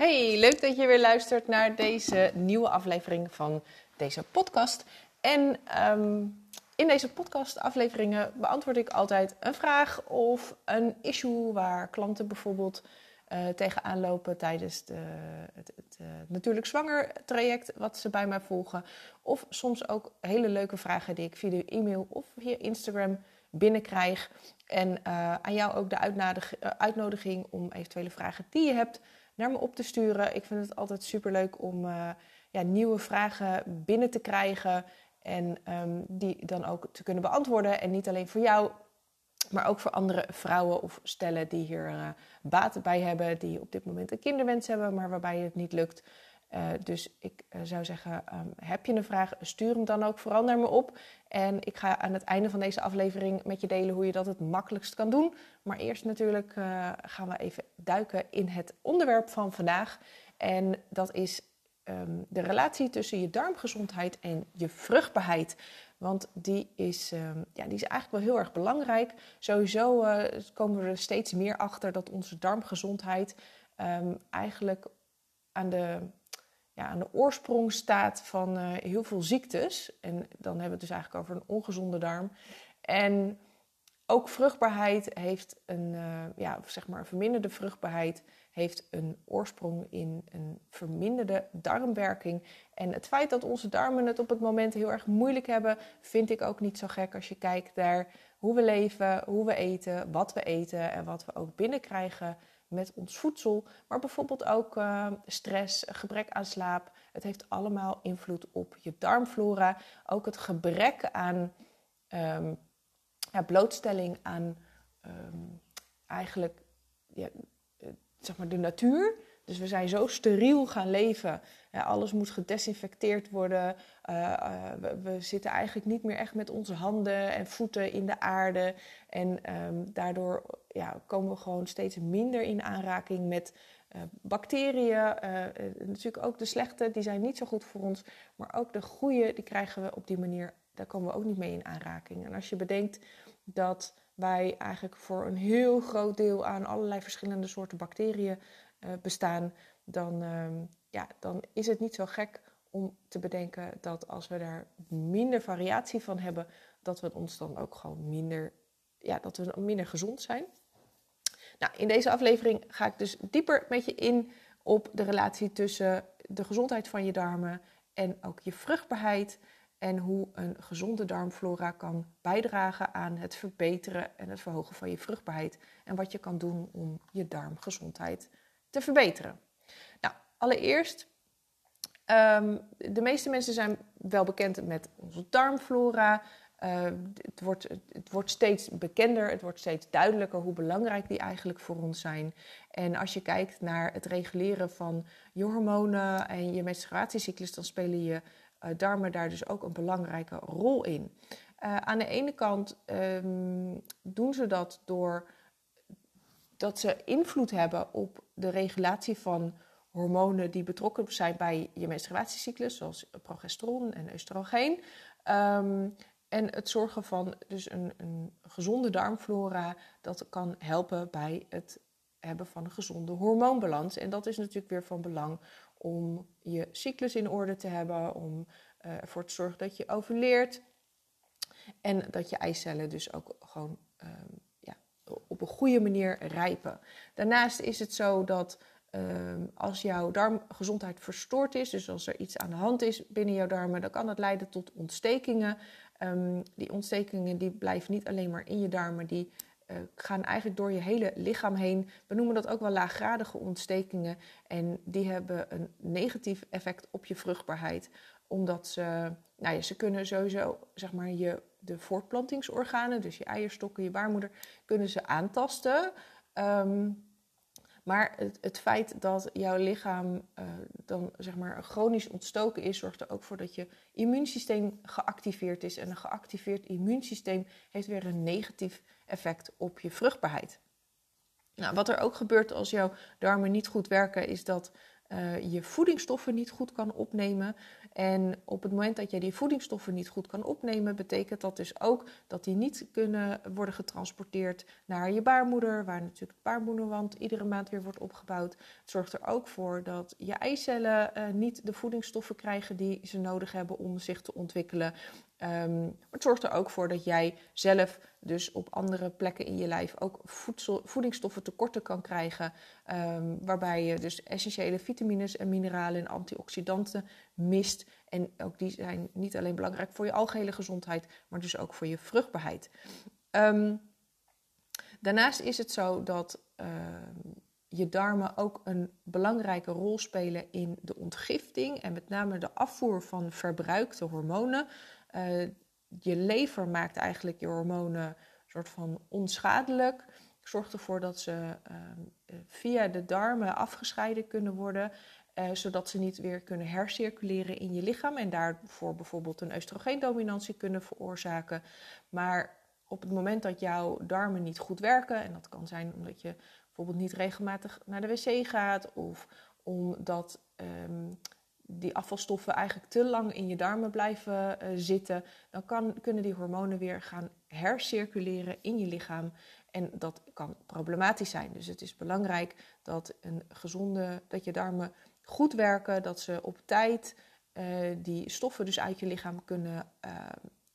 Hey, leuk dat je weer luistert naar deze nieuwe aflevering van deze podcast. En ehm, in deze podcast-afleveringen beantwoord ik altijd een vraag of een issue waar klanten bijvoorbeeld uh, tegenaan lopen tijdens de, het, het uh, natuurlijk zwanger traject wat ze bij mij volgen. Of soms ook hele leuke vragen die ik via de e-mail of via Instagram binnenkrijg. En uh, aan jou ook de uitnodiging om eventuele vragen die je hebt naar me op te sturen. Ik vind het altijd super leuk om uh, ja, nieuwe vragen binnen te krijgen en um, die dan ook te kunnen beantwoorden. En niet alleen voor jou, maar ook voor andere vrouwen of stellen die hier baat bij hebben, die op dit moment een kinderwens hebben, maar waarbij het niet lukt. Uh, dus ik uh, zou zeggen, um, heb je een vraag, stuur hem dan ook vooral naar me op. En ik ga aan het einde van deze aflevering met je delen hoe je dat het makkelijkst kan doen. Maar eerst natuurlijk uh, gaan we even duiken in het onderwerp van vandaag. En dat is um, de relatie tussen je darmgezondheid en je vruchtbaarheid. Want die is, um, ja, die is eigenlijk wel heel erg belangrijk. Sowieso komen we er steeds meer achter dat onze darmgezondheid eigenlijk aan de ja, aan de oorsprong staat van uh, heel veel ziektes. En dan hebben we het dus eigenlijk over een ongezonde darm. En ook vruchtbaarheid heeft een, uh, ja, zeg maar verminderde vruchtbaarheid heeft een oorsprong in een verminderde darmwerking. En het feit dat onze darmen het op het moment heel erg moeilijk hebben, vind ik ook niet zo gek als je kijkt naar hoe we leven, hoe we eten, wat we eten en wat we ook binnenkrijgen met ons voedsel, maar bijvoorbeeld ook uh, stress, gebrek aan slaap. Het heeft allemaal invloed op je darmflora. Ook het gebrek aan um, ja, blootstelling aan um, eigenlijk ja, zeg maar de natuur. Dus we zijn zo steriel gaan leven. Alles moet gedesinfecteerd worden. Uh, uh, we, zitten eigenlijk niet meer echt met onze handen en voeten in de aarde. En daardoor ja, komen we gewoon steeds minder in aanraking met uh, bacteriën. natuurlijk ook de slechte, die zijn niet zo goed voor ons. Maar ook de goede, die krijgen we op die manier, daar komen we ook niet mee in aanraking. En als je bedenkt dat wij eigenlijk voor een heel groot deel aan allerlei verschillende soorten bacteriën bestaan, dan, uh, ja, dan is het niet zo gek om te bedenken dat als we daar minder variatie van hebben, dat we ons dan ook gewoon minder, ja, dat we minder gezond zijn. Nou, in deze aflevering ga ik dus dieper met je in op de relatie tussen de gezondheid van je darmen en ook je vruchtbaarheid. En hoe een gezonde darmflora kan bijdragen aan het verbeteren en het verhogen van je vruchtbaarheid. En wat je kan doen om je darmgezondheid te verbeteren. Nou, allereerst, um, de meeste mensen zijn wel bekend met onze darmflora. Uh, het, wordt, het wordt steeds bekender, het wordt steeds duidelijker hoe belangrijk die eigenlijk voor ons zijn. En als je kijkt naar het reguleren van je hormonen en je menstruatiecyclus, dan spelen je uh, darmen daar dus ook een belangrijke rol in. Uh, aan de ene kant um, doen ze dat door dat ze invloed hebben op de regulatie van hormonen die betrokken zijn bij je menstruatiecyclus, zoals progesteron en oestrogeen. Um, en het zorgen van dus een, een, gezonde darmflora, dat kan helpen bij het hebben van een gezonde hormoonbalans. En dat is natuurlijk weer van belang om je cyclus in orde te hebben, om uh, ervoor te zorgen dat je ovuleert en dat je eicellen dus ook gewoon um, ja, op een goede manier rijpen. Daarnaast is het zo dat um, als jouw darmgezondheid verstoord is, dus als er iets aan de hand is binnen jouw darmen, dan kan dat leiden tot ontstekingen. Um, die ontstekingen die blijven niet alleen maar in je darmen, die uh, gaan eigenlijk door je hele lichaam heen. We noemen dat ook wel laaggradige ontstekingen. En die hebben een negatief effect op je vruchtbaarheid. Omdat ze, nou ja, ze kunnen sowieso, zeg maar, je, de voortplantingsorganen, dus je eierstokken, je baarmoeder, kunnen ze aantasten. Um, maar het, het, feit dat jouw lichaam uh, dan zeg maar chronisch ontstoken is, zorgt er ook voor dat je immuunsysteem geactiveerd is. En een geactiveerd immuunsysteem heeft weer een negatief effect op je vruchtbaarheid. Nou, wat er ook gebeurt als jouw darmen niet goed werken, is dat uh, je voedingsstoffen niet goed kan opnemen. En op het moment dat je die voedingsstoffen niet goed kan opnemen, betekent dat dus ook dat die niet kunnen worden getransporteerd naar je baarmoeder, waar natuurlijk de baarmoederwand iedere maand weer wordt opgebouwd. Het zorgt er ook voor dat je eicellen uh, niet de voedingsstoffen krijgen die ze nodig hebben om zich te ontwikkelen. Um, het zorgt er ook voor dat jij zelf dus op andere plekken in je lijf ook voedsel, voedingsstoffen tekorten kan krijgen. Um, waarbij je dus essentiële vitamines en mineralen en antioxidanten mist. En ook die zijn niet alleen belangrijk voor je algehele gezondheid, maar dus ook voor je vruchtbaarheid. Um, daarnaast is het zo dat je darmen ook een belangrijke rol spelen in de ontgifting en met name de afvoer van verbruikte hormonen. Uh, je lever maakt eigenlijk je hormonen soort van onschadelijk. Zorgt ervoor dat ze uh, via de darmen afgescheiden kunnen worden. Uh, zodat ze niet weer kunnen hercirculeren in je lichaam en daarvoor bijvoorbeeld een oestrogeendominantie kunnen veroorzaken. Maar op het moment dat jouw darmen niet goed werken, en dat kan zijn omdat je bijvoorbeeld niet regelmatig naar de wc gaat of omdat um, die afvalstoffen eigenlijk te lang in je darmen blijven uh, zitten, dan kan, kunnen die hormonen weer gaan hercirculeren in je lichaam. En dat kan problematisch zijn. Dus het is belangrijk dat, een gezonde, dat je darmen goed werken, dat ze op tijd uh, die stoffen dus uit je lichaam kunnen uh,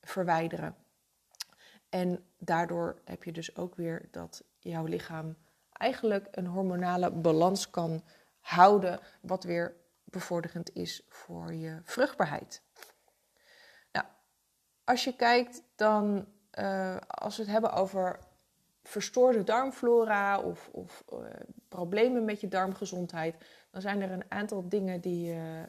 verwijderen. En daardoor heb je dus ook weer dat jouw lichaam eigenlijk een hormonale balans kan houden, wat weer bevorderend is voor je vruchtbaarheid. Nou, als je kijkt dan, uh, als we het hebben over verstoorde darmflora of, of uh, problemen met je darmgezondheid, dan zijn er een aantal dingen die, uh,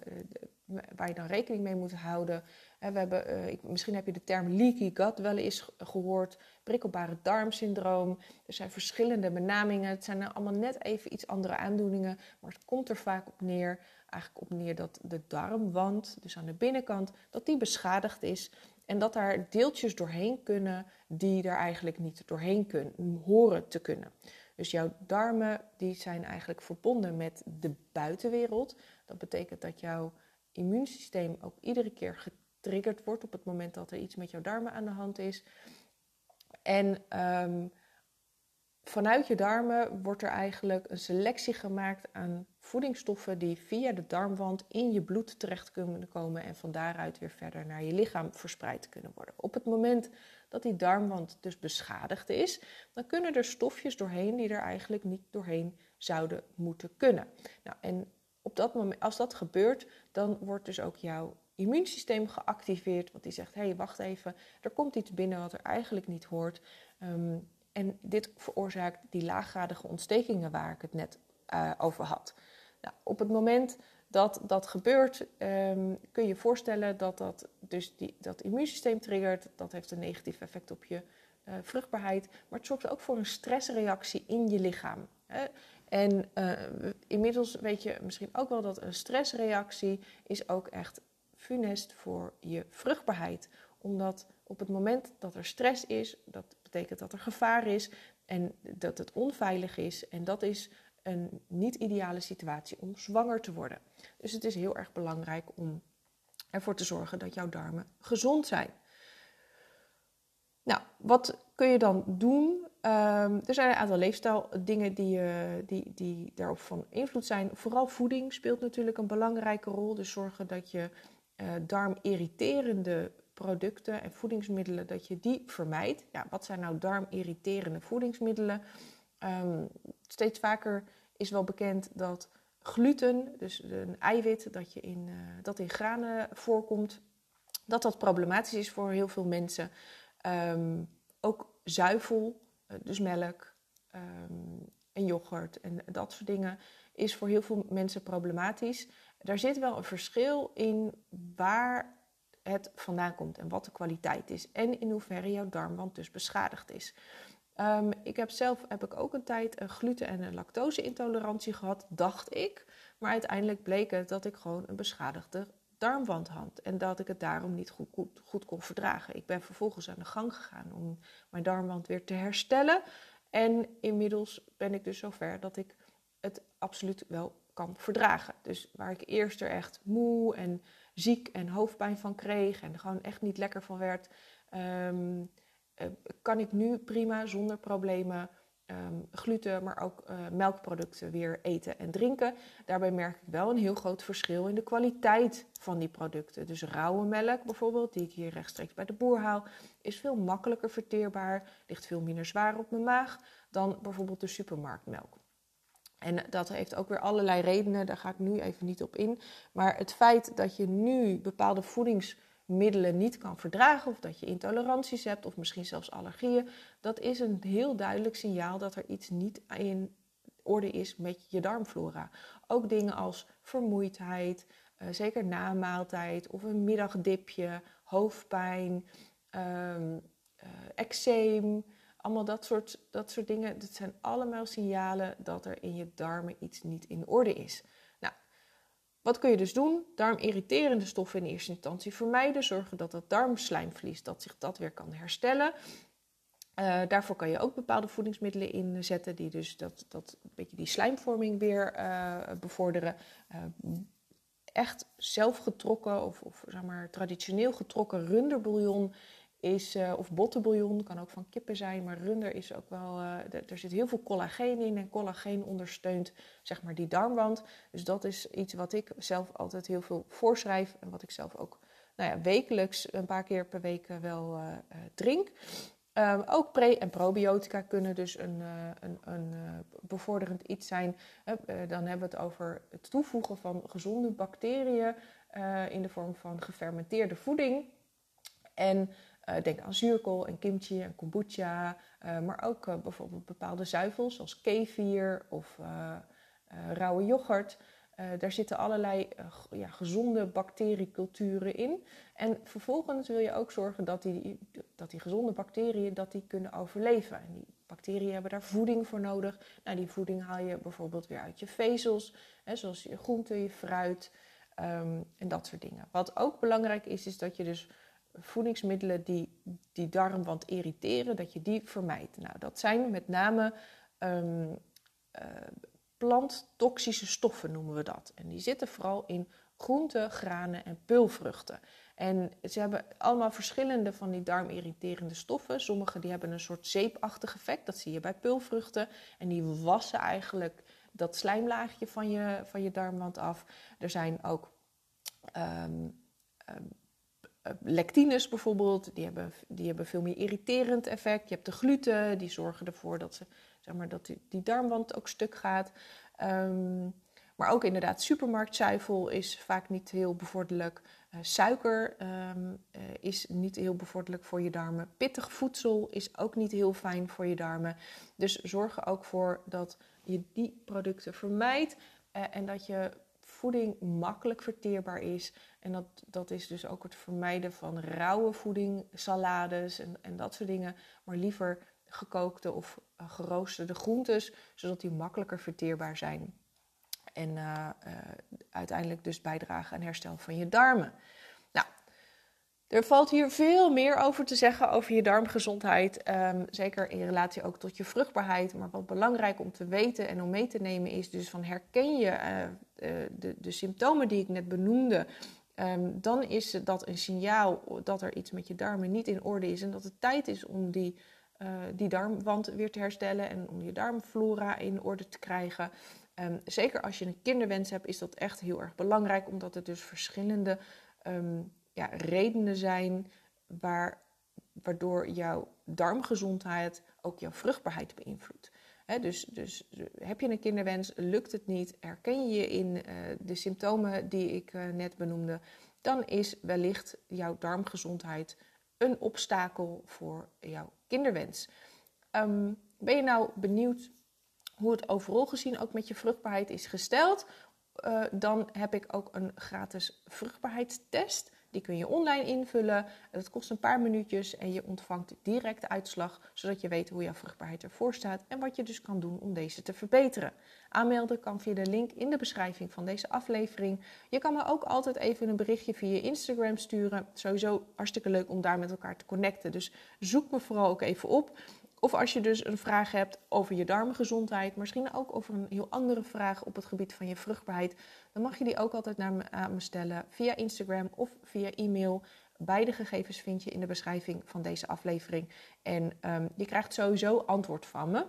waar je dan rekening mee moet houden. We hebben, ik, misschien heb je de term leaky gut wel eens gehoord, prikkelbare darmsyndroom. Er zijn verschillende benamingen. Het zijn allemaal net even iets andere aandoeningen, maar het komt er vaak op neer eigenlijk op neer dat de darmwand, dus aan de binnenkant, dat die beschadigd is. En dat daar deeltjes doorheen kunnen die er eigenlijk niet doorheen kunnen, horen te kunnen. Dus jouw darmen die zijn eigenlijk verbonden met de buitenwereld. Dat betekent dat jouw immuunsysteem ook iedere keer getriggerd wordt op het moment dat er iets met jouw darmen aan de hand is. En um, vanuit je darmen wordt er eigenlijk een selectie gemaakt aan voedingsstoffen die via de darmwand in je bloed terecht kunnen komen en van daaruit weer verder naar je lichaam verspreid kunnen worden. Op het moment dat die darmwand dus beschadigd is, dan kunnen er stofjes doorheen die er eigenlijk niet doorheen zouden moeten kunnen. Nou, en op dat moment, als dat gebeurt, dan wordt dus ook jouw immuunsysteem geactiveerd, want die zegt: hé, hey, wacht even, er komt iets binnen wat er eigenlijk niet hoort. Um, en dit veroorzaakt die laaggradige ontstekingen waar ik het net uh, over had. Nou, op het moment dat dat gebeurt, um, kun je voorstellen dat dat dus die, dat immuunsysteem triggert. Dat heeft een negatief effect op je uh, vruchtbaarheid. Maar het zorgt ook voor een stressreactie in je lichaam. Hè? En uh, inmiddels weet je misschien ook wel dat een stressreactie is ook echt funest voor je vruchtbaarheid. Omdat op het moment dat er stress is, dat betekent dat er gevaar is en dat het onveilig is. En dat is een niet ideale situatie om zwanger te worden. Dus het is heel erg belangrijk om ervoor te zorgen dat jouw darmen gezond zijn. Nou, wat kun je dan doen? Um, er zijn een aantal leefstijldingen die, uh, die, die daarop van invloed zijn. Vooral voeding speelt natuurlijk een belangrijke rol. Dus zorgen dat je uh, darmirriterende producten en voedingsmiddelen, dat je die vermijdt. Ja, wat zijn nou darmirriterende voedingsmiddelen? Um, steeds vaker is wel bekend dat gluten, dus een eiwit dat, je in, uh, dat in granen voorkomt, dat dat problematisch is voor heel veel mensen. Um, ook zuivel, uh, dus melk um, en yoghurt en dat soort dingen, is voor heel veel mensen problematisch. Daar zit wel een verschil in waar het vandaan komt en wat de kwaliteit is. En in hoeverre jouw darmwand dus beschadigd is. Um, ik heb zelf heb ik ook een tijd een gluten- en een lactose-intolerantie gehad, dacht ik. Maar uiteindelijk bleek het dat ik gewoon een beschadigde darmwand had. En dat ik het daarom niet goed kon verdragen. Ik ben vervolgens aan de gang gegaan om mijn darmwand weer te herstellen. En inmiddels ben ik dus zover dat ik het absoluut wel kan verdragen. Dus waar ik eerst er echt moe en ziek en hoofdpijn van kreeg en gewoon echt niet lekker van werd, ehm, eh, kan ik nu prima zonder problemen Ehm, gluten, maar ook uh, melkproducten weer eten en drinken. Daarbij merk ik wel een heel groot verschil in de kwaliteit van die producten. Dus rauwe melk bijvoorbeeld, die ik hier rechtstreeks bij de boer haal, is veel makkelijker verteerbaar, ligt veel minder zwaar op mijn maag dan bijvoorbeeld de supermarktmelk. En dat heeft ook weer allerlei redenen, daar ga ik nu even niet op in. Maar het feit dat je nu bepaalde voedings middelen niet kan verdragen of dat je intoleranties hebt of misschien zelfs allergieën, dat is een heel duidelijk signaal dat er iets niet in orde is met je darmflora. Ook dingen als vermoeidheid, uh, zeker na maaltijd of een middagdipje, hoofdpijn, um, eczeem, allemaal dat soort, dat soort dingen. Dat zijn allemaal signalen dat er in je darmen iets niet in orde is. Wat kun je dus doen? Darmirriterende stoffen in eerste instantie vermijden. Zorgen dat dat darmslijmvlies dat zich dat weer kan herstellen. Uh, daarvoor kan je ook bepaalde voedingsmiddelen inzetten die dus dat, dat een beetje die slijmvorming weer uh, bevorderen. Uh, echt zelfgetrokken of, of zeg maar traditioneel getrokken runderbouillon is, uh, of bottenbouillon, kan ook van kippen zijn, maar runder is ook wel, uh, er zit heel veel collageen in en collageen ondersteunt zeg maar die darmwand. Dus dat is iets wat ik zelf altijd heel veel voorschrijf en wat ik zelf ook nou ja, wekelijks een paar keer per week wel uh, drink. Um, ook pre- en probiotica kunnen dus een, een, een bevorderend iets zijn. dan hebben we het over het toevoegen van gezonde bacteriën in de vorm van gefermenteerde voeding. En denk aan zuurkool en kimchi en kombucha, uh, maar ook uh, bijvoorbeeld bepaalde zuivels zoals kefir of rauwe yoghurt. daar zitten allerlei ja, gezonde bacterieculturen in. En vervolgens wil je ook zorgen dat die, dat die gezonde bacteriën dat die kunnen overleven. En die bacteriën hebben daar voeding voor nodig. Nou, die voeding haal je bijvoorbeeld weer uit je vezels, hè, zoals je groenten, je fruit um, en dat soort dingen. Wat ook belangrijk is, is dat je dus voedingsmiddelen die die darmwand irriteren, dat je die vermijdt. Nou, dat zijn met name um, planttoxische stoffen noemen we dat. En die zitten vooral in groenten, granen en peulvruchten. En ze hebben allemaal verschillende van die darmirriterende stoffen. Sommige die hebben een soort zeepachtig effect, dat zie je bij peulvruchten. En die wassen eigenlijk dat slijmlaagje van je, van je darmwand af. Er zijn ook um, um, eh, lectines bijvoorbeeld, die hebben, die hebben veel meer irriterend effect. Je hebt de gluten, die zorgen ervoor dat, ze, zeg maar, dat die, die darmwand ook stuk gaat. Um, maar ook inderdaad, supermarktzuivel is vaak niet heel bevorderlijk. Uh, suiker um, uh, is niet heel bevorderlijk voor je darmen. Pittig voedsel is ook niet heel fijn voor je darmen. Dus zorg er ook voor dat je die producten vermijdt. En dat je voeding makkelijk verteerbaar is. En dat, dat is dus ook het vermijden van rauwe voeding, salades en, en dat soort dingen. Maar liever gekookte of uh, geroosterde groentes, zodat die makkelijker verteerbaar zijn. En uh, uh, uiteindelijk dus bijdragen aan herstel van je darmen. Er valt hier veel meer over te zeggen over je darmgezondheid. Um, zeker in relatie ook tot je vruchtbaarheid. Maar wat belangrijk om te weten en om mee te nemen is dus van herken je uh, de, de, symptomen die ik net benoemde. Um, dan is dat een signaal dat er iets met je darmen niet in orde is. En dat het tijd is om die, uh, die darmwand weer te herstellen en om je darmflora in orde te krijgen. Um, zeker als je een kinderwens hebt, is dat echt heel erg belangrijk, omdat het dus verschillende ja, redenen zijn waar, waardoor jouw darmgezondheid ook jouw vruchtbaarheid beïnvloedt. dus, dus heb je een kinderwens, lukt het niet, herken je je in uh, de symptomen die ik uh, net benoemde, dan is wellicht jouw darmgezondheid een obstakel voor jouw kinderwens. Um, ben je nou benieuwd hoe het overal gezien ook met je vruchtbaarheid is gesteld? Uh, dan heb ik ook een gratis vruchtbaarheidstest. Die kun je online invullen. Dat kost een paar minuutjes en je ontvangt direct de uitslag, zodat je weet hoe jouw vruchtbaarheid ervoor staat en wat je dus kan doen om deze te verbeteren. Aanmelden kan via de link in de beschrijving van deze aflevering. Je kan me ook altijd even een berichtje via Instagram sturen. Sowieso hartstikke leuk om daar met elkaar te connecten. Dus zoek me vooral ook even op. of als je dus een vraag hebt over je darmgezondheid, misschien ook over een heel andere vraag op het gebied van je vruchtbaarheid, dan mag je die ook altijd naar me, stellen via Instagram of via e-mail. Beide gegevens vind je in de beschrijving van deze aflevering. En um, je krijgt sowieso antwoord van me.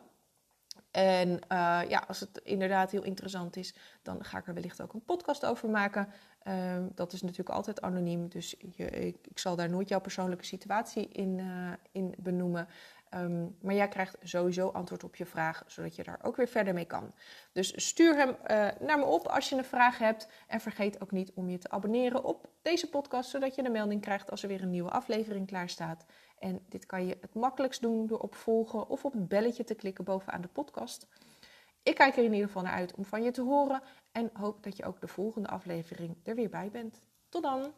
En uh, ja, als het inderdaad heel interessant is, dan ga ik er wellicht ook een podcast over maken. Uh, dat is natuurlijk altijd anoniem, dus je, ik, zal daar nooit jouw persoonlijke situatie in, uh, in benoemen. Um, maar jij krijgt sowieso antwoord op je vraag, zodat je daar ook weer verder mee kan. Dus stuur hem uh, naar me op als je een vraag hebt. En vergeet ook niet om je te abonneren op deze podcast, zodat je een melding krijgt als er weer een nieuwe aflevering klaar staat. En dit kan je het makkelijkst doen door op volgen of op het belletje te klikken bovenaan de podcast. Ik kijk er in ieder geval naar uit om van je te horen en hoop dat je ook de volgende aflevering er weer bij bent. Tot dan!